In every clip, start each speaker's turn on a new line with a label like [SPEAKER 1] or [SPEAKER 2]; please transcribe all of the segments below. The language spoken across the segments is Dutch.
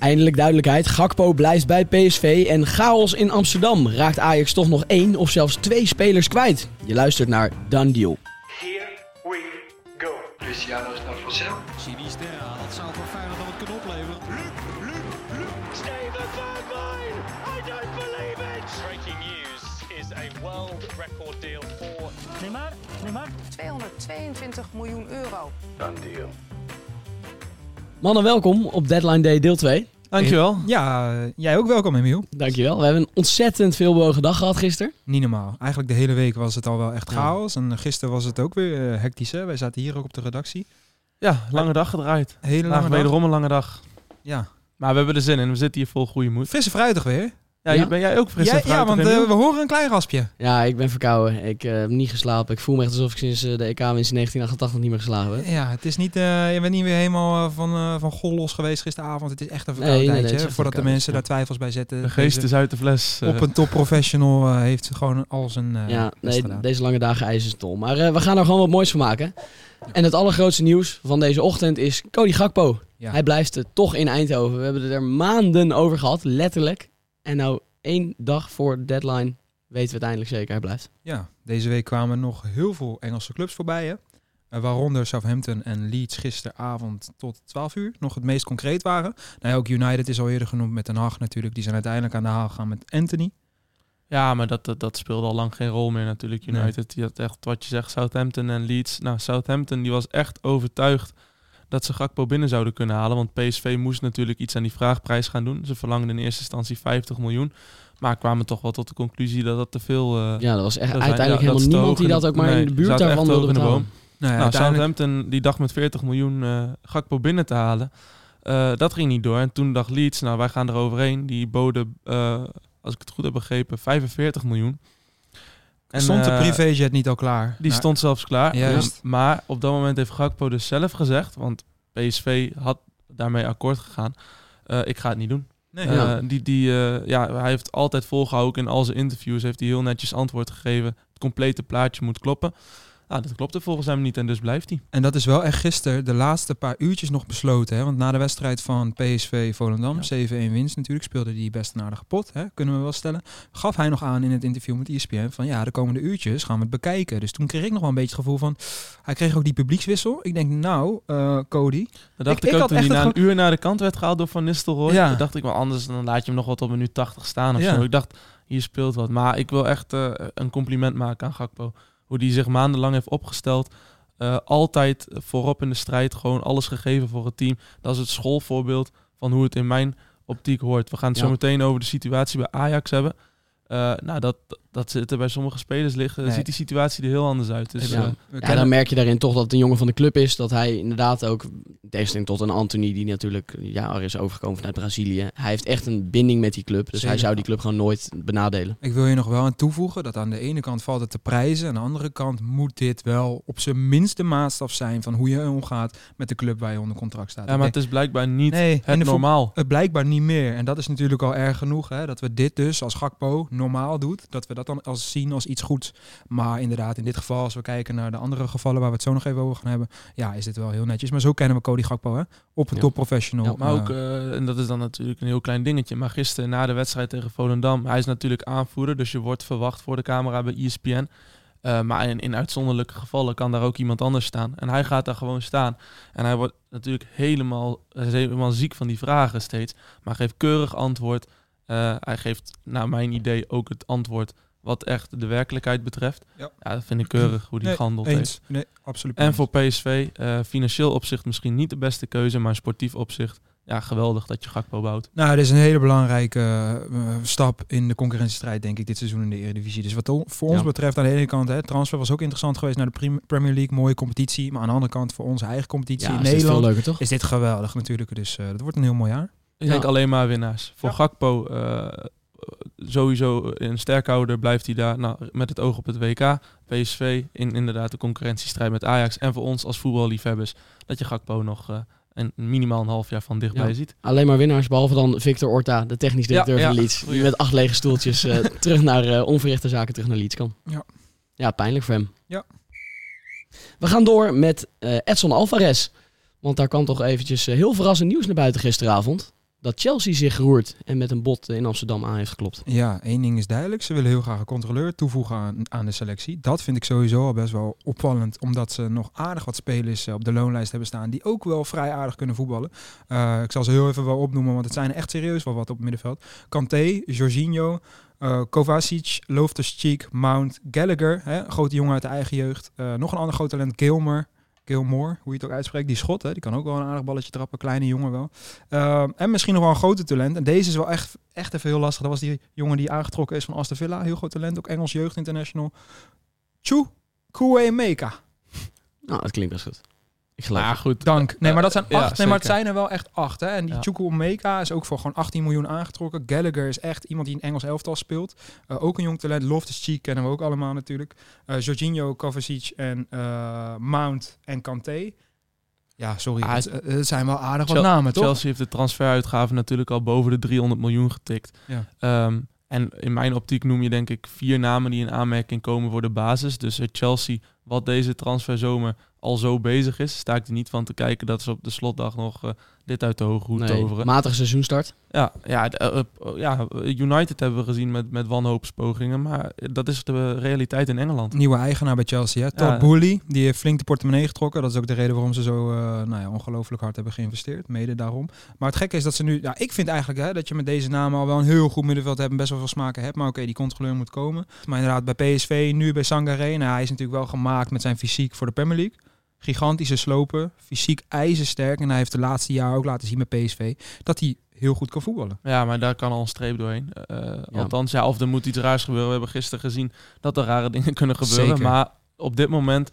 [SPEAKER 1] Eindelijk duidelijkheid. Gakpo blijft bij PSV en chaos in Amsterdam. Raakt Ajax toch nog één of zelfs twee spelers kwijt? Je luistert naar Done Deal.
[SPEAKER 2] Here we go.
[SPEAKER 3] Cristiano is naar Vassel.
[SPEAKER 4] Sinisterra, dat zou voor Feyenoord wat kunnen opleveren.
[SPEAKER 2] Steven Bergwijn. I don't believe it.
[SPEAKER 5] Breaking news is a world record deal for
[SPEAKER 6] Neymar, Neymar.
[SPEAKER 7] 222 miljoen euro.
[SPEAKER 3] Dan deal.
[SPEAKER 1] Mannen, welkom op Deadline Day deel 2.
[SPEAKER 8] Dankjewel.
[SPEAKER 9] Ja, jij ook welkom Emiel.
[SPEAKER 1] Dankjewel. We hebben een ontzettend veel bewogen dag gehad gisteren.
[SPEAKER 9] Niet normaal. Eigenlijk de hele week was het al wel echt
[SPEAKER 1] Ja.
[SPEAKER 9] chaos. En gisteren was het ook weer eh, hectisch. Hè? Wij zaten hier ook op de redactie.
[SPEAKER 8] Ja, lange dag gedraaid.
[SPEAKER 9] Hele lange dag.
[SPEAKER 8] wederom een lange dag.
[SPEAKER 9] Ja.
[SPEAKER 8] Maar we hebben er zin in. We zitten hier vol goede moed.
[SPEAKER 9] Fris en fruitig weer.
[SPEAKER 8] Ja,
[SPEAKER 1] Ja?
[SPEAKER 8] Ben jij ook fris
[SPEAKER 9] Ja, ja, want eh, we horen een klein raspje.
[SPEAKER 1] Ja, ik ben verkouden. Ik eh, heb niet geslapen. Ik voel me echt alsof ik sinds eh, de EK-winst in 1988 niet meer geslagen heb.
[SPEAKER 9] Ja, het is niet, eh, je bent niet weer helemaal van, eh, van gol los geweest gisteravond. Het is echt een
[SPEAKER 1] Nee, nee, nee,
[SPEAKER 9] verkoudheidje.
[SPEAKER 1] echt
[SPEAKER 9] voordat de mensen
[SPEAKER 1] ja.
[SPEAKER 9] daar twijfels bij zetten.
[SPEAKER 8] De geest
[SPEAKER 9] Deze-
[SPEAKER 8] is uit de fles. eh.
[SPEAKER 9] Op een topprofessional heeft gewoon al zijn eh,
[SPEAKER 1] ja, nee,
[SPEAKER 9] gedaan.
[SPEAKER 1] deze lange dagen ijzeren tol. Maar eh, we gaan er gewoon wat moois van maken. En het allergrootste nieuws van deze ochtend is Cody Gakpo.
[SPEAKER 9] Ja.
[SPEAKER 1] Hij blijft toch in Eindhoven. We hebben het er maanden over gehad, letterlijk. En nou, één dag voor de deadline weten we het eindelijk zeker. Hij blijft.
[SPEAKER 9] Ja, deze week kwamen nog heel veel Engelse clubs voorbij. Hè? Eh, waaronder Southampton en Leeds gisteravond tot 12 uur nog het meest concreet waren. Nou ja, ook United is al eerder genoemd met Den Haag natuurlijk. Die zijn uiteindelijk aan de haal gegaan met Anthony.
[SPEAKER 8] Ja, maar dat, dat, dat speelde al lang geen rol meer natuurlijk.
[SPEAKER 9] Nee.
[SPEAKER 8] United, die had echt wat je zegt, Southampton en Leeds. Nou, Southampton die was echt overtuigd dat ze Gakpo binnen zouden kunnen halen. Want PSV moest natuurlijk iets aan die vraagprijs gaan doen. Ze verlangden in eerste instantie 50 miljoen. Maar kwamen toch wel tot de conclusie dat dat te veel... eh,
[SPEAKER 1] Ja, dat was echt
[SPEAKER 8] zou zijn.
[SPEAKER 1] uiteindelijk
[SPEAKER 8] Ja,
[SPEAKER 1] helemaal niemand die dat ook maar
[SPEAKER 8] nee,
[SPEAKER 1] in de buurt daarvan wilde
[SPEAKER 8] in de
[SPEAKER 1] betalen.
[SPEAKER 8] boom.
[SPEAKER 9] Nou, ja,
[SPEAKER 8] nou,
[SPEAKER 9] uiteindelijk-
[SPEAKER 8] Southampton die dacht met 40 miljoen eh Gakpo binnen te halen. Eh, dat ging niet door. En toen dacht Leeds, nou wij gaan er overheen. Die boden, eh, als ik het goed heb begrepen, 45 miljoen. En,
[SPEAKER 9] stond de
[SPEAKER 8] eh,
[SPEAKER 9] privéjet niet al klaar?
[SPEAKER 8] Die
[SPEAKER 9] Nou,
[SPEAKER 8] stond zelfs klaar.
[SPEAKER 9] Juist.
[SPEAKER 8] Maar op dat moment heeft Gakpo dus zelf gezegd, want PSV had daarmee akkoord gegaan. eh, ik ga het niet doen.
[SPEAKER 9] Nee,
[SPEAKER 8] Eh,
[SPEAKER 9] ja.
[SPEAKER 8] die, die, ja, hij heeft altijd volgehouden, ook in al zijn interviews heeft hij heel netjes antwoord gegeven. Het complete plaatje moet kloppen. Nou, dat klopte volgens hem niet en dus blijft hij.
[SPEAKER 9] En dat is wel echt gisteren de laatste paar uurtjes nog besloten. Hè? Want na de wedstrijd van PSV Volendam,
[SPEAKER 8] Ja.
[SPEAKER 9] 7-1 winst natuurlijk, speelde hij best een aardige pot, hè? kunnen we wel stellen. Gaf hij nog aan in het interview met ESPN van ja, de komende uurtjes gaan we het bekijken. Dus toen kreeg ik nog wel een beetje het gevoel van, hij kreeg ook die publiekswissel. Ik denk nou, eh, Cody,
[SPEAKER 8] Dat dacht
[SPEAKER 9] Ik-
[SPEAKER 8] ik,
[SPEAKER 9] ik
[SPEAKER 8] ook
[SPEAKER 9] had
[SPEAKER 8] toen
[SPEAKER 9] echt
[SPEAKER 8] hij na een uur naar de kant werd gehaald door Van Nistelrooy.
[SPEAKER 9] Ja.
[SPEAKER 8] Ja. dacht ik wel anders, dan laat je hem nog wat op minuut 80 staan of
[SPEAKER 9] Ja.
[SPEAKER 8] zo. Ik dacht, hier speelt wat. Maar ik wil echt eh, een compliment maken aan Gakpo. Hoe die zich maandenlang heeft opgesteld. Eh, altijd voorop in de strijd, gewoon alles gegeven voor het team. Dat is het schoolvoorbeeld van hoe het in mijn optiek hoort. We gaan het
[SPEAKER 1] Ja.
[SPEAKER 8] zo meteen over de situatie bij Ajax hebben. Eh, nou, dat, dat zit er bij sommige spelers liggen.
[SPEAKER 9] Nee.
[SPEAKER 8] Ziet die situatie er heel anders uit. Dus,
[SPEAKER 1] Ja.
[SPEAKER 8] eh,
[SPEAKER 1] Ja, dan merk je daarin toch dat het een jongen van de club is. Dat hij inderdaad ook, in tegenstelling tot een Anthony die natuurlijk ja, er is overgekomen vanuit Brazilië. Hij heeft echt een binding met die club. Dus hij zou die club gewoon nooit benadelen.
[SPEAKER 9] Ik wil je nog wel aan toevoegen dat aan de ene kant valt het te prijzen. Aan de andere kant moet dit wel op zijn minste maatstaf zijn van hoe je omgaat met de club waar je onder contract staat.
[SPEAKER 8] ja, maar het is blijkbaar niet
[SPEAKER 9] Nee,
[SPEAKER 8] het normaal.
[SPEAKER 9] Het blijkbaar niet meer. En dat is natuurlijk al erg genoeg. Hè, dat we dit dus als Gakpo normaal doet. Dat we dat dan als zien als iets goeds. Maar inderdaad, in dit geval, als we kijken naar de andere gevallen waar we het zo nog even over gaan hebben. Ja, is dit wel heel netjes. Maar zo kennen we Cody Gakpo. Hè? Op een
[SPEAKER 1] Ja.
[SPEAKER 9] top professional.
[SPEAKER 1] Ja,
[SPEAKER 8] Maar
[SPEAKER 9] Eh,
[SPEAKER 8] ook, eh, en dat is dan natuurlijk een heel klein dingetje. Maar gisteren na de wedstrijd tegen Volendam, hij is natuurlijk aanvoerder, dus je wordt verwacht voor de camera bij ESPN. Eh, maar in, in uitzonderlijke gevallen kan daar ook iemand anders staan. En hij gaat daar gewoon staan. En hij wordt natuurlijk helemaal, helemaal ziek van die vragen steeds. Maar geeft keurig antwoord. Eh, hij geeft naar mijn idee ook het antwoord wat echt de werkelijkheid betreft.
[SPEAKER 9] Ja.
[SPEAKER 8] dat vind ik keurig hoe die
[SPEAKER 9] nee,
[SPEAKER 8] gehandeld heeft.
[SPEAKER 9] eens. Nee, absoluut.
[SPEAKER 8] En voor PSV, eh, financieel opzicht misschien niet de beste keuze, maar sportief opzicht, ja, geweldig dat je Gakpo bouwt.
[SPEAKER 9] Nou, dit is een hele belangrijke eh, stap in de concurrentiestrijd, denk ik, dit seizoen in de Eredivisie. Dus wat voor ons betreft, aan de ene kant, hè, transfer was ook interessant geweest naar de Premier League, mooie competitie. Maar aan de andere kant, voor onze eigen competitie
[SPEAKER 1] Ja,
[SPEAKER 9] in
[SPEAKER 1] is dit veel
[SPEAKER 9] Nederland,
[SPEAKER 1] leuker toch?
[SPEAKER 9] is dit geweldig natuurlijk. Dus dat wordt een heel mooi jaar.
[SPEAKER 8] Ik denk alleen maar winnaars. Voor. Gakpo eh, sowieso een sterkhouder blijft hij daar nou, met het oog op het WK. PSV in inderdaad de concurrentiestrijd met Ajax. En voor ons als voetballiefhebbers dat je Gakpo nog eh, een, minimaal een half jaar van dichtbij
[SPEAKER 1] Ja.
[SPEAKER 8] ziet.
[SPEAKER 1] Alleen maar winnaars, behalve dan Victor Orta, de technisch directeur
[SPEAKER 8] Ja,
[SPEAKER 1] van. Leeds. Die met acht lege stoeltjes eh, terug naar onverrichte zaken terug naar Leeds kan.
[SPEAKER 9] Ja.
[SPEAKER 1] Ja, pijnlijk voor hem.
[SPEAKER 9] Ja.
[SPEAKER 1] We gaan door met Edson Alvarez. Want daar kwam toch eventjes heel verrassend nieuws naar buiten gisteravond. Dat Chelsea zich roert en met een bot in Amsterdam aan heeft geklopt.
[SPEAKER 9] Ja, één ding is duidelijk. Ze willen heel graag een controleur toevoegen aan, de selectie. Dat vind ik sowieso al best wel opvallend. Omdat ze nog aardig wat spelers eh, op de loonlijst hebben staan. Die ook wel vrij aardig kunnen voetballen. Eh, ik zal ze heel even wel opnoemen. Want het zijn echt serieus wel wat op het middenveld. Kanté, Jorginho, eh Kovacic, Loftus-Cheek, Mount, Gallagher. Hè, grote jongen uit de eigen jeugd. Nog een ander groot talent, Gilmer. Gilmore, hoe je het ook uitspreekt. Die schot, hè, die kan ook wel een aardig balletje trappen. Kleine jongen wel. Ehm, en misschien nog wel een grote talent. En deze is wel echt, echt even heel lastig. Dat was die jongen die aangetrokken is van Aston Villa. Heel groot talent, ook Engels Jeugd International. Chu Kwemeka.
[SPEAKER 1] Nou, dat klinkt best goed. Ik geloof
[SPEAKER 8] Maar
[SPEAKER 1] het.
[SPEAKER 8] goed.
[SPEAKER 9] Dank. Nee, maar dat zijn
[SPEAKER 8] Ja,
[SPEAKER 9] acht. nee, maar het zijn er wel echt acht. Hè? En die
[SPEAKER 8] Ja.
[SPEAKER 9] Chukwuemeka is ook voor gewoon 18 miljoen aangetrokken. Gallagher is echt iemand die in Engels elftal speelt. Eh, ook een jong talent. Loftus-Cheek kennen we ook allemaal natuurlijk. Eh Jorginho, Kovacic en eh, Mount en Kanté. Ja, sorry.
[SPEAKER 8] Ah,
[SPEAKER 9] het, eh, het zijn wel aardig wat namen, toch?
[SPEAKER 8] Chelsea heeft de transferuitgaven natuurlijk al boven de 300 miljoen getikt.
[SPEAKER 9] Ja.
[SPEAKER 8] Ehm, en in mijn optiek noem je denk ik vier namen die in aanmerking komen voor de basis. Dus het Chelsea, wat deze transferzomer al zo bezig is, sta ik er niet van te kijken dat ze op de slotdag nog eh, dit uit de hoge hoed
[SPEAKER 1] Nee,
[SPEAKER 8] toveren.
[SPEAKER 1] matige seizoenstart.
[SPEAKER 8] Ja, ja, de- eh, eh, ja, United hebben we gezien met, met wanhoopspogingen, maar dat is de realiteit in Engeland.
[SPEAKER 9] Nieuwe eigenaar bij Chelsea, hè? Todd
[SPEAKER 8] Ja.
[SPEAKER 9] Boehly. Die heeft flink de portemonnee getrokken. Dat is ook de reden waarom ze zo eh, nou ja, ongelooflijk hard hebben geïnvesteerd. Mede daarom. Maar het gekke is dat ze nu... Ja, ik vind eigenlijk hè, dat je met deze namen al wel een heel goed middenveld hebt. En best wel veel smaken hebt. Maar oké, die controleur moet komen. Maar inderdaad, bij PSV, nu bij Sangaré. Nou, hij is natuurlijk wel gemaakt met zijn fysiek voor de Premier League. Gigantische slopen. Fysiek ijzersterk. En hij heeft de laatste jaar ook laten zien met PSV... dat hij heel goed kan voetballen.
[SPEAKER 8] Ja, maar daar kan al een streep doorheen. Eh, Althans, ja, of er moet iets raars gebeuren. We hebben gisteren gezien dat er rare dingen kunnen gebeuren.
[SPEAKER 9] Zeker.
[SPEAKER 8] Maar op dit moment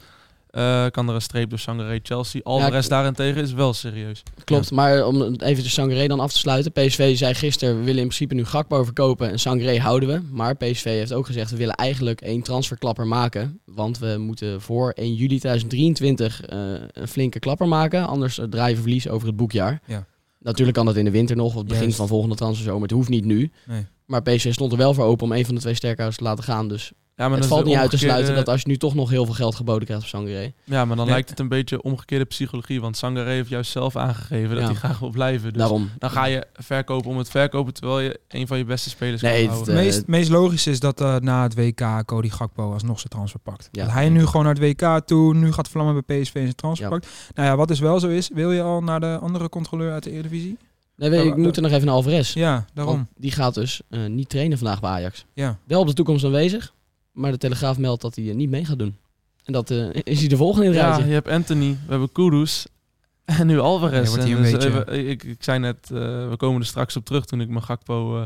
[SPEAKER 8] eh, kan er een streep door Sangaré Chelsea. Alvarez
[SPEAKER 1] ik-
[SPEAKER 8] daarentegen is wel serieus.
[SPEAKER 1] Klopt, maar om even de Sangaré dan af te sluiten. PSV zei gisteren, we willen in principe nu Gakpo verkopen en Sangaré houden we. Maar PSV heeft ook gezegd, we willen eigenlijk één transferklapper maken. Want we moeten voor 1 juli 2023 eh, een flinke klapper maken. Anders draaien we verlies over het boekjaar.
[SPEAKER 9] Ja.
[SPEAKER 1] Natuurlijk kan dat in de winter nog, of het begin
[SPEAKER 9] Juist.
[SPEAKER 1] van volgende transferzomer. Het hoeft niet nu.
[SPEAKER 9] Nee.
[SPEAKER 1] Maar PSV stond er wel voor open om een van de twee sterkhouders te laten gaan. Dus
[SPEAKER 8] Ja, maar
[SPEAKER 1] het valt niet uit te sluiten dat als je nu toch nog heel veel geld geboden krijgt op Sangaré.
[SPEAKER 8] Ja, maar dan
[SPEAKER 9] Nee.
[SPEAKER 8] lijkt het een beetje omgekeerde psychologie. Want Sangaré heeft juist zelf aangegeven dat
[SPEAKER 1] Ja.
[SPEAKER 8] hij graag wil blijven. Dus
[SPEAKER 1] Daarom.
[SPEAKER 8] dan ga je verkopen om het verkopen, terwijl je een van je beste spelers
[SPEAKER 1] Nee,
[SPEAKER 8] kan
[SPEAKER 1] het,
[SPEAKER 8] houden.
[SPEAKER 1] eh,
[SPEAKER 9] Het meest, meest logisch is dat eh, na het WK Cody Gakpo alsnog zijn transfer pakt.
[SPEAKER 1] Ja.
[SPEAKER 9] dat hij nu gewoon naar het WK toe, nu gaat vlammen bij PSV en zijn transfer
[SPEAKER 1] Ja.
[SPEAKER 9] pakt. Nou ja, wat dus wel zo is, wil je al naar de andere controleur uit de Eredivisie?
[SPEAKER 1] Nee, weet je, ik moet er nog even naar Alvarez.
[SPEAKER 9] Ja, daarom.
[SPEAKER 1] Want die gaat dus eh, niet trainen vandaag bij Ajax.
[SPEAKER 9] Ja.
[SPEAKER 1] Wel op de toekomst aanwezig, maar de Telegraaf meldt dat hij eh, niet mee gaat doen. En dat eh, is hij de volgende in het
[SPEAKER 8] Ja,
[SPEAKER 1] rijtje.
[SPEAKER 8] je hebt Anthony, we hebben Kudus en nu Alvarez.
[SPEAKER 9] Ja, wordt hij
[SPEAKER 8] En
[SPEAKER 9] een
[SPEAKER 8] dus even- ik, ik zei net, eh, we komen er straks op terug toen ik mijn Gakpo eh,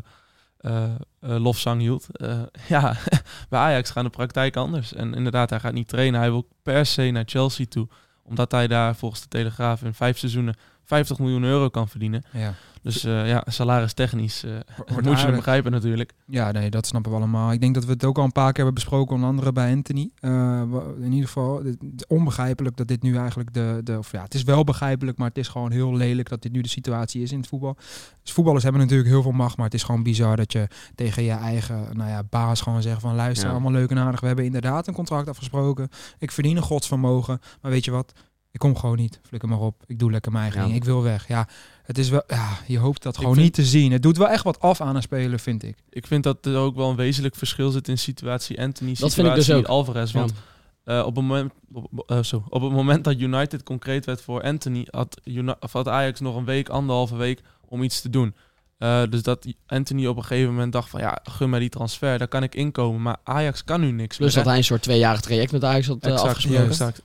[SPEAKER 8] eh, eh, lofzang hield. Eh, ja, bij Ajax gaan de praktijk anders. En inderdaad, hij gaat niet trainen. Hij wil per se naar Chelsea toe. Omdat hij daar volgens de Telegraaf in vijf seizoenen 50 miljoen euro kan verdienen.
[SPEAKER 9] Ja.
[SPEAKER 8] Dus eh, ja, salarisch-technisch eh,
[SPEAKER 9] Wordt
[SPEAKER 8] moet je
[SPEAKER 9] aardig.
[SPEAKER 8] begrijpen natuurlijk.
[SPEAKER 9] ja, nee, dat snappen we allemaal. Ik denk dat we het ook al een paar keer hebben besproken, onder andere bij Anthony. Eh, in ieder geval, het onbegrijpelijk dat dit nu eigenlijk de, de... Of ja, het is wel begrijpelijk, maar het is gewoon heel lelijk dat dit nu de situatie is in het voetbal. Dus voetballers hebben natuurlijk heel veel macht, maar het is gewoon bizar dat je tegen je eigen nou ja, baas gewoon zegt van luister,
[SPEAKER 1] Ja.
[SPEAKER 9] allemaal leuk en aardig. We hebben inderdaad een contract afgesproken. Ik verdien een godsvermogen, maar weet je wat? Ik kom gewoon niet. Flikker maar op. Ik doe lekker mijn eigen
[SPEAKER 1] Ja.
[SPEAKER 9] ding. Ik wil weg. Ja, het is wel... Ja, je hoopt dat gewoon
[SPEAKER 8] vind-
[SPEAKER 9] niet te zien. Het doet wel echt wat af aan een speler, vind ik.
[SPEAKER 8] Ik vind dat er ook wel een wezenlijk verschil zit in situatie Anthony,
[SPEAKER 1] Dat
[SPEAKER 8] situatie
[SPEAKER 1] vind ik dus ook.
[SPEAKER 8] Alvarez. Want
[SPEAKER 1] Ja.
[SPEAKER 8] Eh, op, het moment, op, eh, zo, op het moment dat United concreet werd voor Anthony, had, Uni- of had Ajax nog een week, anderhalve week om iets te doen. Eh, dus dat Anthony op een gegeven moment dacht van ja, gun mij die transfer, daar kan ik inkomen. Maar Ajax kan nu niks
[SPEAKER 1] Plus
[SPEAKER 8] meer.
[SPEAKER 1] dat
[SPEAKER 8] hè?
[SPEAKER 1] hij een soort tweejarig traject met Ajax had eh,
[SPEAKER 8] Exact,
[SPEAKER 1] afgesproken.
[SPEAKER 8] ja, exact.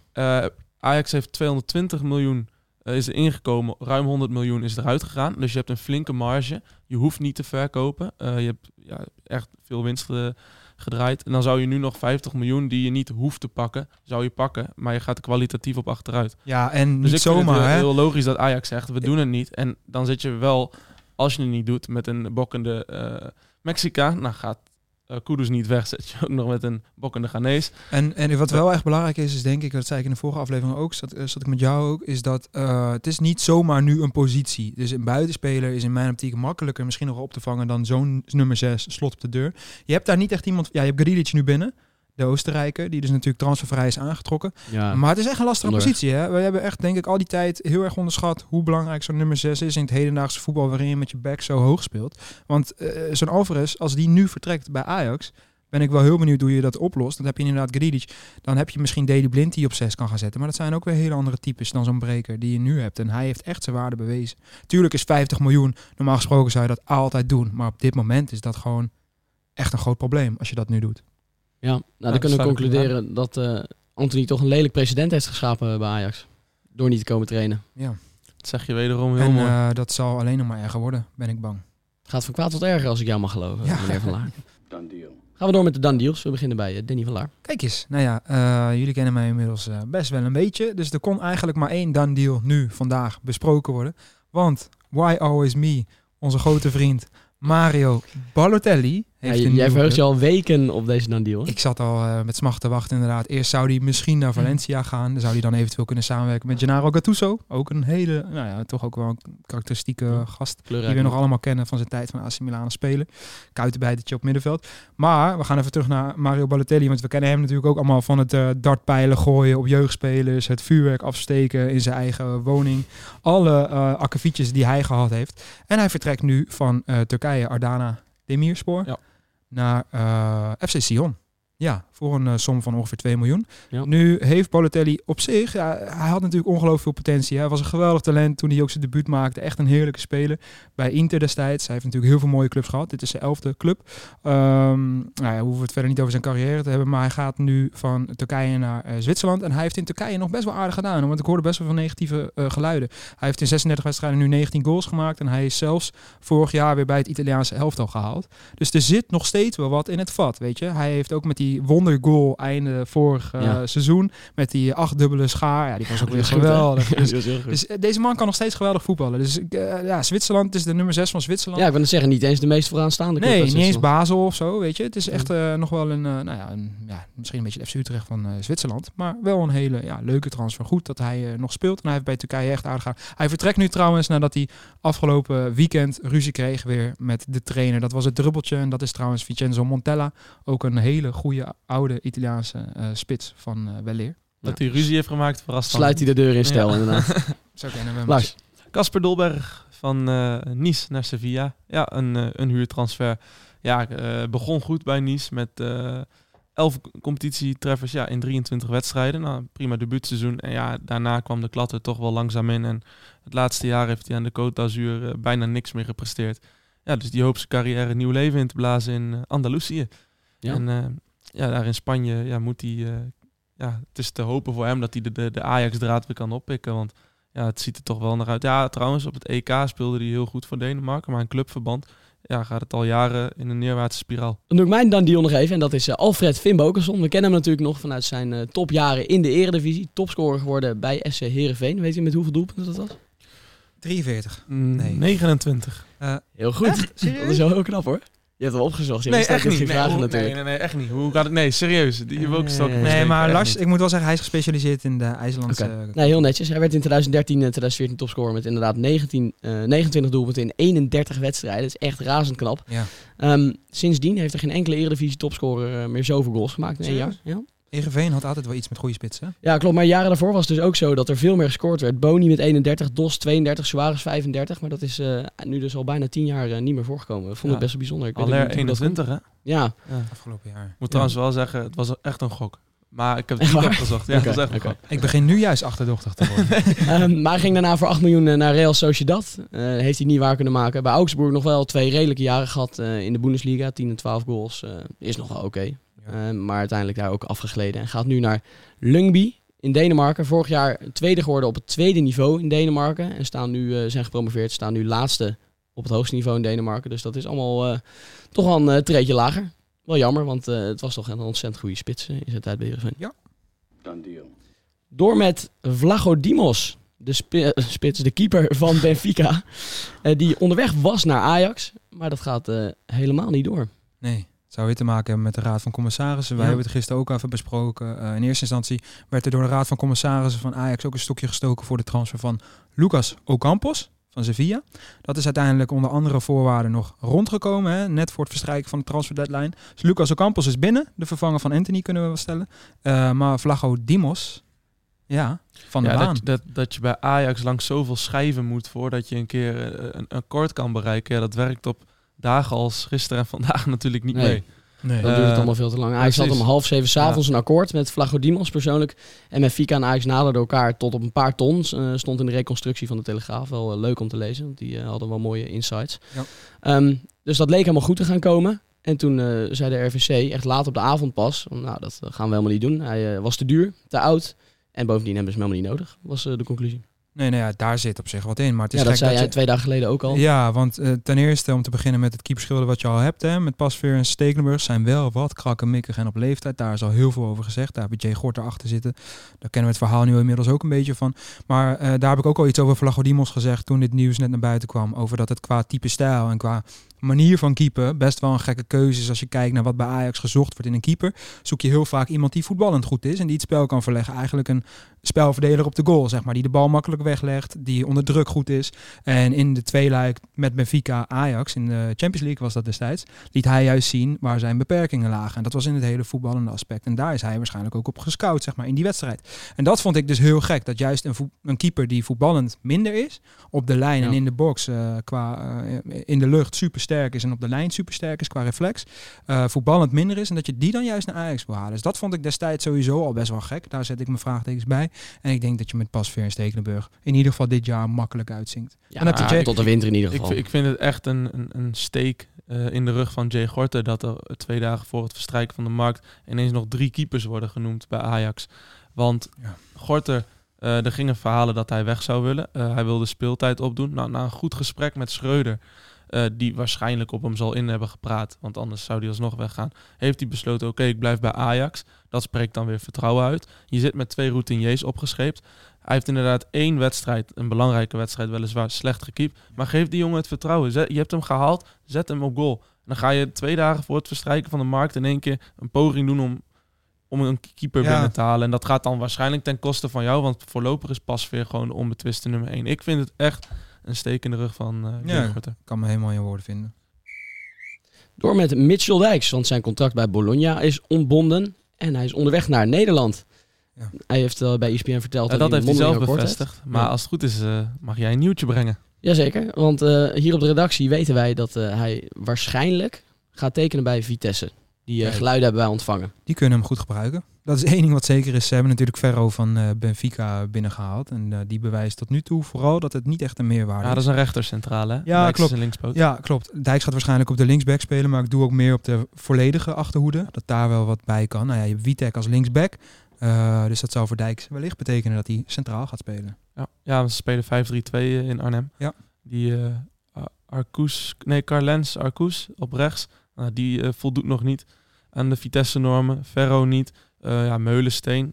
[SPEAKER 8] Ajax heeft 220 miljoen eh, is er ingekomen, ruim 100 miljoen is eruit gegaan. Dus je hebt een flinke marge. Je hoeft niet te verkopen. Eh, je hebt ja, echt veel winst gedraaid. En dan zou je nu nog 50 miljoen die je niet hoeft te pakken, zou je pakken. Maar je gaat er kwalitatief op achteruit.
[SPEAKER 9] Ja, en
[SPEAKER 8] Dus
[SPEAKER 9] niet
[SPEAKER 8] ik vind
[SPEAKER 9] zomaar,
[SPEAKER 8] het heel, heel logisch dat Ajax zegt, we doen het niet. En dan zit je wel, als je het niet doet, met een bokkende eh Mexica. Nou gaat Kudus niet weg, zet je ook nog met een bokkende Ghanese.
[SPEAKER 9] En, en wat wel echt belangrijk is, is denk ik, dat zei ik in de vorige aflevering ook, zat, eh, zat ik met jou ook, is dat eh, het is niet zomaar nu een positie. Dus een buitenspeler is in mijn optiek makkelijker misschien nog op te vangen dan zo'n nummer 6 slot op de deur. Je hebt daar niet echt iemand, ja, je hebt Grealish nu binnen. De Oostenrijker, die dus natuurlijk transfervrij is aangetrokken.
[SPEAKER 1] Ja,
[SPEAKER 9] Maar het is echt een lastige
[SPEAKER 1] onderweg.
[SPEAKER 9] positie. Hè? We hebben echt, denk ik, al die tijd heel erg onderschat hoe belangrijk zo'n nummer 6 is in het hedendaagse voetbal waarin je met je back zo hoog speelt. Want eh, zo'n Alvarez, als die nu vertrekt bij Ajax, ben ik wel heel benieuwd hoe je dat oplost. Dan heb je inderdaad Gridic. Dan heb je misschien Deli Blind die op 6 kan gaan zetten. Maar dat zijn ook weer hele andere types dan zo'n breker die je nu hebt. En hij heeft echt zijn waarde bewezen. Tuurlijk is 50 miljoen, normaal gesproken zou je dat altijd doen. Maar op dit moment is dat gewoon echt een groot probleem als je dat nu doet.
[SPEAKER 1] Ja. nou dan kunnen we concluderen dat eh Anthony toch een lelijk precedent heeft geschapen bij Ajax. Door niet te komen trainen.
[SPEAKER 9] Ja.
[SPEAKER 8] Dat zeg je wederom heel
[SPEAKER 9] En
[SPEAKER 8] mooi.
[SPEAKER 9] eh, dat zal alleen nog maar erger worden, ben ik bang.
[SPEAKER 1] Het gaat van kwaad tot erger als ik jou mag geloven,
[SPEAKER 9] Ja.
[SPEAKER 1] meneer Van Laar. Gaan we door met de dan deals. We beginnen bij eh, Danny van Laar.
[SPEAKER 9] Kijk eens, nou ja, eh, jullie kennen mij inmiddels best wel een beetje. Dus er kon eigenlijk maar één done deal nu, vandaag, besproken worden. Want Why Always Me, onze grote vriend Mario Balotelli, heeft
[SPEAKER 1] jij verheugt je al weken op deze deal.
[SPEAKER 9] Ik zat al eh, met smacht te wachten inderdaad. Eerst zou hij misschien naar Valencia gaan. Dan zou hij dan eventueel kunnen samenwerken met Gennaro Gattuso. Ook een hele, nou ja, toch ook wel een karakteristieke gast.
[SPEAKER 1] Kleurrijk
[SPEAKER 9] Die we nog allemaal kennen van zijn tijd van AC Milan spelen. Kuitenbijtertje op middenveld. Maar we gaan even terug naar Mario Balotelli. Want we kennen hem natuurlijk ook allemaal van het eh, dartpijlen gooien op jeugdspelers. Het vuurwerk afsteken in zijn eigen woning. Alle eh akkefietjes die hij gehad heeft. En hij vertrekt nu van eh, Turkije, Adana Demirspor.
[SPEAKER 8] Ja.
[SPEAKER 9] Naar eh, FC Sion. Ja, voor een eh, som van ongeveer 2 miljoen.
[SPEAKER 1] Ja.
[SPEAKER 9] Nu heeft Balotelli op zich, ja, hij had natuurlijk ongelooflijk veel potentie. Hij was een geweldig talent toen hij ook zijn debuut maakte. Echt een heerlijke speler bij Inter destijds. Hij heeft natuurlijk heel veel mooie clubs gehad. Dit is zijn elfde club. Ehm nou ja, we hoeven het verder niet over zijn carrière te hebben. Maar hij gaat nu van Turkije naar eh, Zwitserland. En hij heeft in Turkije nog best wel aardig gedaan. Want ik hoorde best wel veel negatieve eh, geluiden. Hij heeft in 36 wedstrijden nu 19 goals gemaakt. En hij is zelfs vorig jaar weer bij het Italiaanse elftal gehaald. Dus er zit nog steeds wel wat in het vat, weet je. Hij heeft ook met die wondergoal einde vorig eh,
[SPEAKER 1] Ja.
[SPEAKER 9] seizoen... met die achtdubbele schaar. Ja, die was ook
[SPEAKER 1] Die
[SPEAKER 9] weer
[SPEAKER 1] goed,
[SPEAKER 9] geweldig.
[SPEAKER 1] Ja,
[SPEAKER 9] Dus
[SPEAKER 1] die was heel goed.
[SPEAKER 9] dus eh, deze man kan nog steeds geweldig voetballen. Dus eh, ja, Zwitserland is de nummer 6 van Zwitserland.
[SPEAKER 1] Ja, ik wil net zeggen, niet eens de meest vooraanstaande club
[SPEAKER 9] nee, niet eens. Basel of zo, weet je. Het is echt nog wel een, nou ja, een, ja, misschien een beetje de FC Utrecht van Zwitserland. Maar wel een hele ja, leuke transfer. Goed dat hij nog speelt. En hij heeft bij Turkije echt aardig. Hij vertrekt nu trouwens nadat hij afgelopen weekend ruzie kreeg weer met de trainer. Dat was het druppeltje. En dat is trouwens Vincenzo Montella. Ook een hele goede oude Italiaanse eh, spits van eh Weleer.
[SPEAKER 8] Dat hij ruzie heeft gemaakt, verrast.
[SPEAKER 1] Sluit hij de deur in stijl,
[SPEAKER 8] Ja.
[SPEAKER 1] inderdaad.
[SPEAKER 9] Zo kennen we hem.
[SPEAKER 1] Lars,
[SPEAKER 8] Casper Dolberg van eh, Nice naar Sevilla. Ja, een, een huurtransfer. Ja, eh, begon goed bij Nice met eh 11 competitietreffers ja, in 23 wedstrijden. Nou, prima debuutseizoen. En ja, daarna kwam de klat er toch wel langzaam in. En het laatste jaar heeft hij aan de Côte d'Azur bijna niks meer gepresteerd. Ja, dus die hoopt zijn carrière nieuw leven in te blazen in Andalusië.
[SPEAKER 1] Ja.
[SPEAKER 8] En eh, ja, daar in Spanje ja, moet hij... eh, ja, het is te hopen voor hem dat hij de, de, de Ajax-draad weer kan oppikken. Want ja, het ziet er toch wel naar uit. Ja, trouwens, op het EK speelde hij heel goed voor Denemarken. Maar in clubverband ja, gaat het al jaren in een neerwaartse spiraal.
[SPEAKER 1] Dan doe ik mijn dan deal nog even. En dat is eh, Alfred Finn Bokerson. We kennen hem natuurlijk nog vanuit zijn eh, topjaren in de eredivisie. Topscorer geworden bij SC Heerenveen. Weet je met hoeveel doelpunten dat was?
[SPEAKER 9] 43.
[SPEAKER 8] Mm,
[SPEAKER 9] Nee.
[SPEAKER 8] 29.
[SPEAKER 1] Heel goed. Dat is wel heel knap hoor. Je hebt hem opgezocht. Je
[SPEAKER 8] Nee, echt niet. Nee,
[SPEAKER 1] vragen
[SPEAKER 8] hoe- nee,
[SPEAKER 1] natuurlijk.
[SPEAKER 8] nee, nee, echt niet. Hoe gaat het? Nee, serieus. Die ook.
[SPEAKER 1] Nee,
[SPEAKER 9] Nee, maar Lars, ik moet wel zeggen, hij is gespecialiseerd in de IJslandse...
[SPEAKER 1] Oké. Nee, heel netjes. Hij werd in 2013 en 2014 topscorer met inderdaad 19, eh, 29 doelpunten in 31 wedstrijden. Dat is echt razend knap.
[SPEAKER 9] Ja.
[SPEAKER 1] Ehm, sindsdien heeft er geen enkele eredivisie topscorer eh, meer zoveel goals gemaakt in één jaar. Ja.
[SPEAKER 9] Heerenveen had altijd wel iets met goede spitsen.
[SPEAKER 1] ja, klopt. Maar jaren daarvoor was het dus ook zo dat er veel meer gescoord werd. Boni met 31, Dos 32, Suarez 35. Maar dat is eh, nu dus al bijna 10 jaar eh, niet meer voorgekomen. Ik vond
[SPEAKER 8] Ja.
[SPEAKER 1] het best wel bijzonder. Ik weet ook
[SPEAKER 8] Aller
[SPEAKER 1] niet hoe dat
[SPEAKER 8] 21, hè?
[SPEAKER 1] Ja,
[SPEAKER 8] Ja.
[SPEAKER 9] Afgelopen jaar.
[SPEAKER 8] Ik moet trouwens wel zeggen, het was echt een gok. Maar ik heb het niet
[SPEAKER 1] waar?
[SPEAKER 8] opgezocht. Ja, echt
[SPEAKER 1] oké.
[SPEAKER 8] gok.
[SPEAKER 9] Ik begin nu juist achterdochtig te worden.
[SPEAKER 1] Ehm, maar hij ging daarna voor 8 miljoen eh, naar Real Sociedad. Eh, heeft hij niet waar kunnen maken. Bij Augsburg nog wel twee redelijke jaren gehad eh, in de Bundesliga. 10 en 12 goals. eh, is nog wel oké. Eh, maar uiteindelijk daar ook afgegleden. En gaat nu naar Lungby in Denemarken. Vorig jaar tweede geworden op het tweede niveau in Denemarken. En staan nu, eh, zijn gepromoveerd. Staan nu laatste op het hoogste niveau in Denemarken. Dus dat is allemaal eh, toch wel een eh, treedje lager. Wel jammer, want eh, het was toch een ontzettend goede spits in zijn tijd bij Heerenveen. Door met Vlagodimos, de spi- spits, de keeper van Benfica. eh, die onderweg was naar Ajax. Maar dat gaat eh, helemaal niet door.
[SPEAKER 9] Nee, zou weer te maken hebben met de Raad van Commissarissen. Wij
[SPEAKER 1] Ja.
[SPEAKER 9] hebben het gisteren ook even besproken. Eh, in eerste instantie werd er door de Raad van Commissarissen van Ajax ook een stokje gestoken voor de transfer van Lucas Ocampos van Sevilla. Dat is uiteindelijk onder andere voorwaarden nog rondgekomen, hè, net voor het verstrijken van de transfer deadline. Dus Lucas Ocampos is binnen, de vervanger van Anthony kunnen we wel stellen. Eh, maar Vlago Dimos, ja, van de
[SPEAKER 8] ja,
[SPEAKER 9] baan.
[SPEAKER 8] dat, dat, dat je bij Ajax langs zoveel schijven moet voordat je een keer eh, een een akkoord kan bereiken. Ja, dat werkt op dagen als gisteren en vandaag natuurlijk niet
[SPEAKER 1] Nee.
[SPEAKER 8] mee.
[SPEAKER 9] Nee.
[SPEAKER 1] Dan
[SPEAKER 8] Eh,
[SPEAKER 1] duurt het allemaal veel te lang. Ajax had om half zeven s'avonds een akkoord met Vlagodimos persoonlijk. En met Fika en Ajax naderden elkaar tot op een paar ton. Eh, stond in de reconstructie van de Telegraaf. Wel eh, leuk om te lezen, want die eh, hadden wel mooie insights.
[SPEAKER 9] Ja.
[SPEAKER 1] Ehm, dus dat leek helemaal goed te gaan komen. En toen eh, zei de RVC, echt laat op de avond pas, van, nou dat gaan we helemaal niet doen. Hij eh, was te duur, te oud. En bovendien hebben ze hem helemaal niet nodig, was eh, de conclusie.
[SPEAKER 9] Nee, nou ja, daar zit op zich wat in. Maar het is
[SPEAKER 1] Ja, dat zei
[SPEAKER 9] dat
[SPEAKER 1] jij
[SPEAKER 9] je-
[SPEAKER 1] twee dagen geleden ook al.
[SPEAKER 9] Ja, want eh, ten eerste om te beginnen met het keeperschilder wat je al hebt. Hè, met Pasveer en Stekelenburg zijn wel wat krakkemikkig en op leeftijd. Daar is al heel veel over gezegd. Daar heb je Jay Gort achter zitten. Daar kennen we het verhaal nu inmiddels ook een beetje van. Maar eh, daar heb ik ook al iets over Vlagodimos gezegd toen dit nieuws net naar buiten kwam. Over dat het qua type stijl en qua manier van keeper best wel een gekke keuze is. Als je kijkt naar wat bij Ajax gezocht wordt in een keeper. Zoek je heel vaak iemand die voetballend goed is en die het spel kan verleggen. Eigenlijk een spelverdeler op de goal, zeg maar. Die de bal makkelijk weglegt, die onder druk goed is. En in de tweeluik met Benfica Ajax, in de Champions League was dat destijds, liet hij juist zien waar zijn beperkingen lagen. En dat was in het hele voetballende aspect. En daar is hij waarschijnlijk ook op gescout, zeg maar, in die wedstrijd. En dat vond ik dus heel gek, dat juist een, een keeper die voetballend minder is, op de lijn en in de box, eh, qua eh, in de lucht super sterk is en op de lijn super sterk is qua reflex, eh, voetballend minder is en dat je die dan juist naar Ajax wil halen. Dus dat vond ik destijds sowieso al best wel gek. Daar zet ik mijn vraagtekens bij. En ik denk dat je met Pasveer en Stekelenburg in ieder geval dit jaar makkelijk uitzinkt.
[SPEAKER 1] Ja,
[SPEAKER 9] en Jay-
[SPEAKER 1] tot de winter in ieder
[SPEAKER 8] Ik,
[SPEAKER 1] geval.
[SPEAKER 8] vind- ik vind het echt een, een, een steek eh, in de rug van Jay Gorter dat er twee dagen voor het verstrijken van de markt ineens nog drie keepers worden genoemd bij Ajax. Want
[SPEAKER 9] Ja.
[SPEAKER 8] Gorter, eh, er gingen verhalen dat hij weg zou willen. Eh, hij wilde speeltijd opdoen. Nou, na een goed gesprek met Schreuder, eh, die waarschijnlijk op hem zal in hebben gepraat, want anders zou hij alsnog weggaan, heeft hij besloten, oké, ik blijf bij Ajax. Dat spreekt dan weer vertrouwen uit. Je zit met twee routiniers opgescheept. Hij heeft inderdaad één wedstrijd, een belangrijke wedstrijd, weliswaar slecht gekiept. Maar geef die jongen het vertrouwen. Zet- je hebt hem gehaald, zet hem op goal. En dan ga je twee dagen voor het verstrijken van de markt in één keer een poging doen om, om een keeper
[SPEAKER 9] Ja.
[SPEAKER 8] binnen te halen. En dat gaat dan waarschijnlijk ten koste van jou, want voorlopig is Pasveer gewoon de onbetwiste nummer één. Ik vind het echt een steek in de rug van eh
[SPEAKER 9] Ja. Kan me helemaal in woorden vinden.
[SPEAKER 1] Door met Mitchell Dijks, want zijn contract bij Bologna is ontbonden. En hij is onderweg naar Nederland.
[SPEAKER 9] Ja.
[SPEAKER 1] Hij heeft bij ESPN verteld
[SPEAKER 8] Ja,
[SPEAKER 1] dat,
[SPEAKER 8] dat
[SPEAKER 1] hij
[SPEAKER 8] heeft hij zelf bevestigd. Maar
[SPEAKER 1] Ja.
[SPEAKER 8] als het goed is, eh, mag jij een nieuwtje brengen.
[SPEAKER 1] Jazeker, want eh, hier op de redactie weten wij dat eh, hij waarschijnlijk gaat tekenen bij Vitesse. Die geluiden hebben wij ontvangen.
[SPEAKER 9] Die kunnen hem goed gebruiken. Dat is één ding wat zeker is. Ze hebben natuurlijk Ferro van eh, Benfica binnengehaald. En eh, die bewijst tot nu toe vooral dat het niet echt een meerwaarde
[SPEAKER 8] Ja,
[SPEAKER 9] is.
[SPEAKER 8] dat is een rechtercentrale. hè?
[SPEAKER 9] Ja,
[SPEAKER 8] Dijks
[SPEAKER 9] klopt.
[SPEAKER 8] is een linkspoot.
[SPEAKER 9] Ja, klopt. Dijks gaat waarschijnlijk op de linksback spelen, maar ik doe ook meer op de volledige achterhoede. Dat daar wel wat bij kan. Nou ja, je hebt Witek als linksback. Eh, dus dat zou voor Dijks wellicht betekenen dat hij centraal gaat spelen.
[SPEAKER 8] Ja, ja we spelen 5-3-2 in Arnhem.
[SPEAKER 9] Ja.
[SPEAKER 8] Die Ar- Arcus, nee, Carlens Arcus op rechts, nou, die voldoet nog niet aan de Vitesse-normen. Ferro niet. Eh, ja, Meulensteen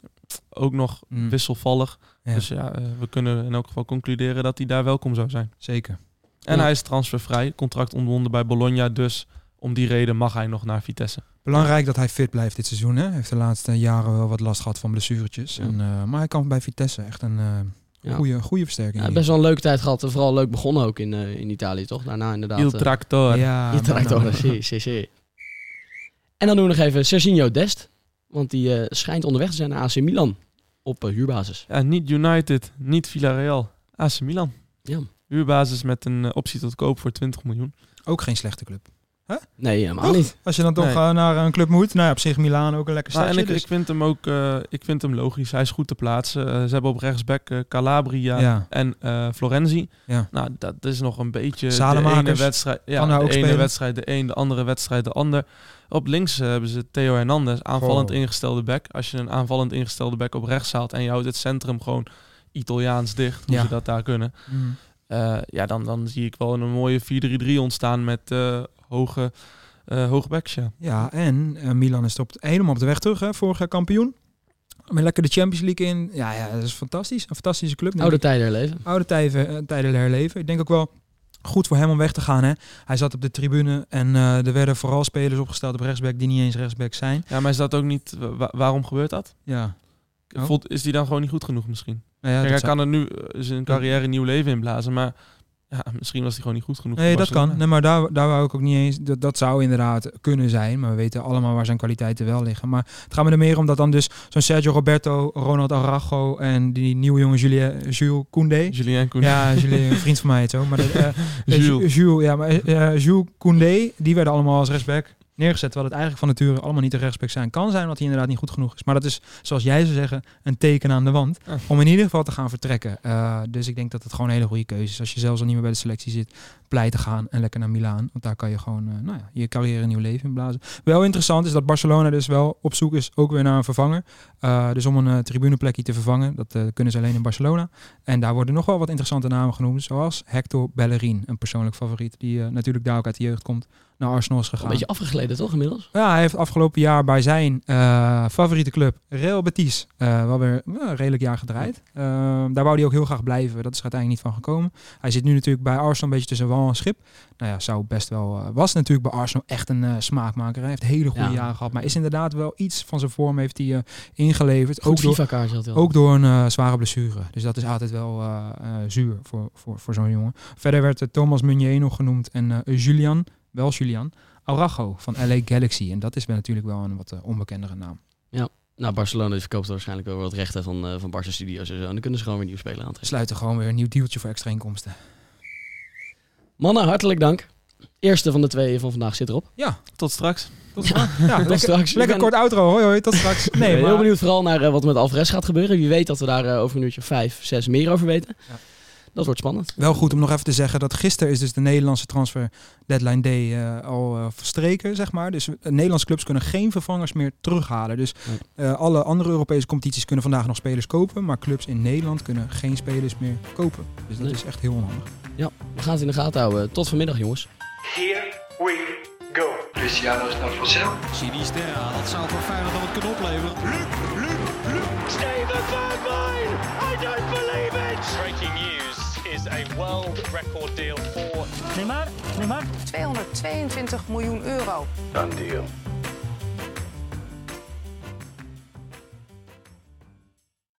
[SPEAKER 8] ook nog
[SPEAKER 9] Mm.
[SPEAKER 8] wisselvallig.
[SPEAKER 9] Ja,
[SPEAKER 8] Dus ja, eh, we kunnen in elk geval concluderen dat hij daar welkom zou zijn.
[SPEAKER 9] zeker.
[SPEAKER 8] En
[SPEAKER 1] Ja.
[SPEAKER 8] hij is transfervrij, contract ontbonden bij Bologna, dus om die reden mag hij nog naar Vitesse.
[SPEAKER 9] Belangrijk dat hij fit blijft dit seizoen. Hè? Hij heeft de laatste jaren wel wat last gehad van blessuretjes.
[SPEAKER 1] Ja.
[SPEAKER 9] En, eh, maar hij kan bij Vitesse echt een eh
[SPEAKER 1] Ja.
[SPEAKER 9] goede, goede versterking.
[SPEAKER 1] Ja, best wel een leuke tijd gehad. en Vooral leuk begonnen ook in, eh, in Italië, toch? Daarna inderdaad.
[SPEAKER 8] Il Tractor.
[SPEAKER 9] Ja, maar-
[SPEAKER 1] toch, zie, zie, zie. En dan doen we nog even Serginho Dest. Want die eh, schijnt onderweg te zijn naar AC Milan. Op eh, huurbasis.
[SPEAKER 8] Ja, niet United, niet Villarreal. AC Milan.
[SPEAKER 1] Ja.
[SPEAKER 8] Huurbasis met een eh, optie tot koop voor 20 miljoen.
[SPEAKER 9] Ook geen slechte club.
[SPEAKER 1] Nee, helemaal
[SPEAKER 9] Toch?
[SPEAKER 1] niet.
[SPEAKER 9] Als je dan toch
[SPEAKER 8] Nee.
[SPEAKER 9] eh, naar een club moet. Nou ja, op zich Milaan ook een lekker
[SPEAKER 8] Nou,
[SPEAKER 9] stadje.
[SPEAKER 8] en ik,
[SPEAKER 9] dus-
[SPEAKER 8] ik vind hem ook eh, ik vind hem logisch. Hij is goed te plaatsen. Eh, ze hebben op rechtsback Calabria
[SPEAKER 9] ja.
[SPEAKER 8] en eh, Florenzi.
[SPEAKER 9] Ja.
[SPEAKER 8] Nou, dat is nog een beetje de ene wedstrijd. Ja, de
[SPEAKER 9] ook
[SPEAKER 8] ene
[SPEAKER 9] spelen.
[SPEAKER 8] wedstrijd de een, de andere wedstrijd de ander. Op links hebben ze Theo Hernandez, aanvallend ingestelde back. Als je een aanvallend ingestelde back op rechts haalt en je houdt het centrum gewoon Italiaans dicht, hoe
[SPEAKER 9] Ja.
[SPEAKER 8] ze dat daar kunnen.
[SPEAKER 9] Mm.
[SPEAKER 8] Eh, ja, dan, dan zie ik wel een mooie 4-3-3 ontstaan met eh, hoge, eh hoge backs. Ja.
[SPEAKER 9] Ja, en eh, Milan is op, helemaal op de weg terug, hè, vorig jaar kampioen. Met lekker de Champions League in. Ja, ja, dat is fantastisch. Een fantastische club.
[SPEAKER 1] Oude tijden herleven.
[SPEAKER 9] Oude tijden, eh, tijden herleven. Ik denk ook wel goed voor hem om weg te gaan. Hè. Hij zat op de tribune en eh, er werden vooral spelers opgesteld op rechtsback die niet eens rechtsback zijn.
[SPEAKER 8] ja, maar is dat ook niet... wa- waarom gebeurt dat?
[SPEAKER 9] Ja, Oh.
[SPEAKER 8] Voelt, is die dan gewoon niet goed genoeg misschien?
[SPEAKER 9] nou ja,
[SPEAKER 8] Kijk, hij
[SPEAKER 9] zou-
[SPEAKER 8] kan er nu zijn carrière een nieuw leven inblazen, maar Ja, misschien was hij gewoon niet goed genoeg.
[SPEAKER 9] Nee, dat kan. Nee, maar daar, daar wou ik ook niet eens. Dat, dat zou inderdaad kunnen zijn. Maar we weten allemaal waar zijn kwaliteiten wel liggen. Maar het gaat me er meer om dat dan dus zo'n Sergio Roberto, Ronald Araujo en die nieuwe jongen Julien, Jules Koundé.
[SPEAKER 8] Julien Koen.
[SPEAKER 9] Ja, Julien, een vriend van mij het zo. Maar dat, eh,
[SPEAKER 8] Jules.
[SPEAKER 9] Jules, ja, maar eh, Jules Koundé, die werden allemaal als rechtsback neergezet. Terwijl het eigenlijk van nature allemaal niet de rechtsback zijn. Kan zijn dat hij inderdaad niet goed genoeg is. Maar dat is, zoals jij zou zeggen, een teken aan de wand. Om in ieder geval te gaan vertrekken. Eh, dus ik denk dat het gewoon een hele goede keuze is. Als je zelfs al niet meer bij de selectie zit, blij te gaan en lekker naar Milaan. Want daar kan je gewoon eh, nou ja, je carrière een nieuw leven in blazen. Wel interessant is dat Barcelona dus wel op zoek is ook weer naar een vervanger. Eh, dus om een tribuneplekje te vervangen, dat kunnen ze alleen in Barcelona. En daar worden nog wel wat interessante namen genoemd. Zoals Hector Bellerin, een persoonlijk favoriet. Die natuurlijk daar ook uit de jeugd komt. Naar Arsenal is gegaan.
[SPEAKER 1] Een beetje afgegleden toch inmiddels?
[SPEAKER 9] Ja, hij heeft afgelopen jaar bij zijn eh, favoriete club, Real Betis, eh, wel weer eh, een redelijk jaar gedraaid. Eh, daar wou hij ook heel graag blijven. Dat is er uiteindelijk niet van gekomen. Hij zit nu natuurlijk bij Arsenal een beetje tussen wal en schip. Nou ja, zou best wel... eh, was natuurlijk bij Arsenal echt een eh, smaakmaker. Hij heeft hele goede
[SPEAKER 1] Ja.
[SPEAKER 9] jaren gehad. Maar is inderdaad wel iets van zijn vorm heeft hij eh, ingeleverd.
[SPEAKER 1] Goed
[SPEAKER 9] Ook door, ook door een eh, zware blessure. Dus dat is altijd wel eh, eh, zuur voor, voor, voor zo'n jongen. Verder werd eh, Thomas Meunier nog genoemd. En eh, Julian, wel Julian, Araujo van LA Galaxy. En dat is wel natuurlijk wel een wat eh, onbekendere naam.
[SPEAKER 1] Nou, Barcelona die verkoopt waarschijnlijk wel wat rechten van, eh van Barca Studios en zo. En dan kunnen ze gewoon weer nieuwe spelers
[SPEAKER 9] We
[SPEAKER 1] aantrekken.
[SPEAKER 9] sluiten gewoon weer een nieuw dealtje voor extra inkomsten.
[SPEAKER 1] Mannen, hartelijk dank. Eerste van de twee van vandaag zit erop.
[SPEAKER 9] Ja,
[SPEAKER 8] Tot straks.
[SPEAKER 9] tot, ja, lekker,
[SPEAKER 1] straks.
[SPEAKER 9] Lekker kort outro. Hoi hoi, tot straks.
[SPEAKER 1] Nee,
[SPEAKER 9] Nee,
[SPEAKER 1] heel
[SPEAKER 9] maar,
[SPEAKER 1] benieuwd vooral naar eh, wat er met Alvarez gaat gebeuren. Wie weet dat we daar over een uurtje vijf, zes meer over weten.
[SPEAKER 9] Ja.
[SPEAKER 1] Dat wordt spannend.
[SPEAKER 9] Wel goed om nog even te zeggen dat gisteren is dus de Nederlandse transfer deadline day eh, al eh, verstreken, zeg maar. Dus eh, Nederlandse clubs kunnen geen vervangers meer terughalen. Dus eh, alle andere Europese competities kunnen vandaag nog spelers kopen, maar clubs in Nederland kunnen geen spelers meer kopen. Dus dat
[SPEAKER 1] Nee.
[SPEAKER 9] is echt heel onhandig.
[SPEAKER 1] We gaan het in de gaten houden. Tot vanmiddag, jongens.
[SPEAKER 2] Here we go.
[SPEAKER 3] Cristiano is naar Vassel.
[SPEAKER 4] Sinisterra, dat zou voor Feyenoord dan wat kunnen opleveren.
[SPEAKER 2] Steven Bergwijn.
[SPEAKER 5] A world record deal for
[SPEAKER 7] 222 miljoen euro.
[SPEAKER 3] Dan deal.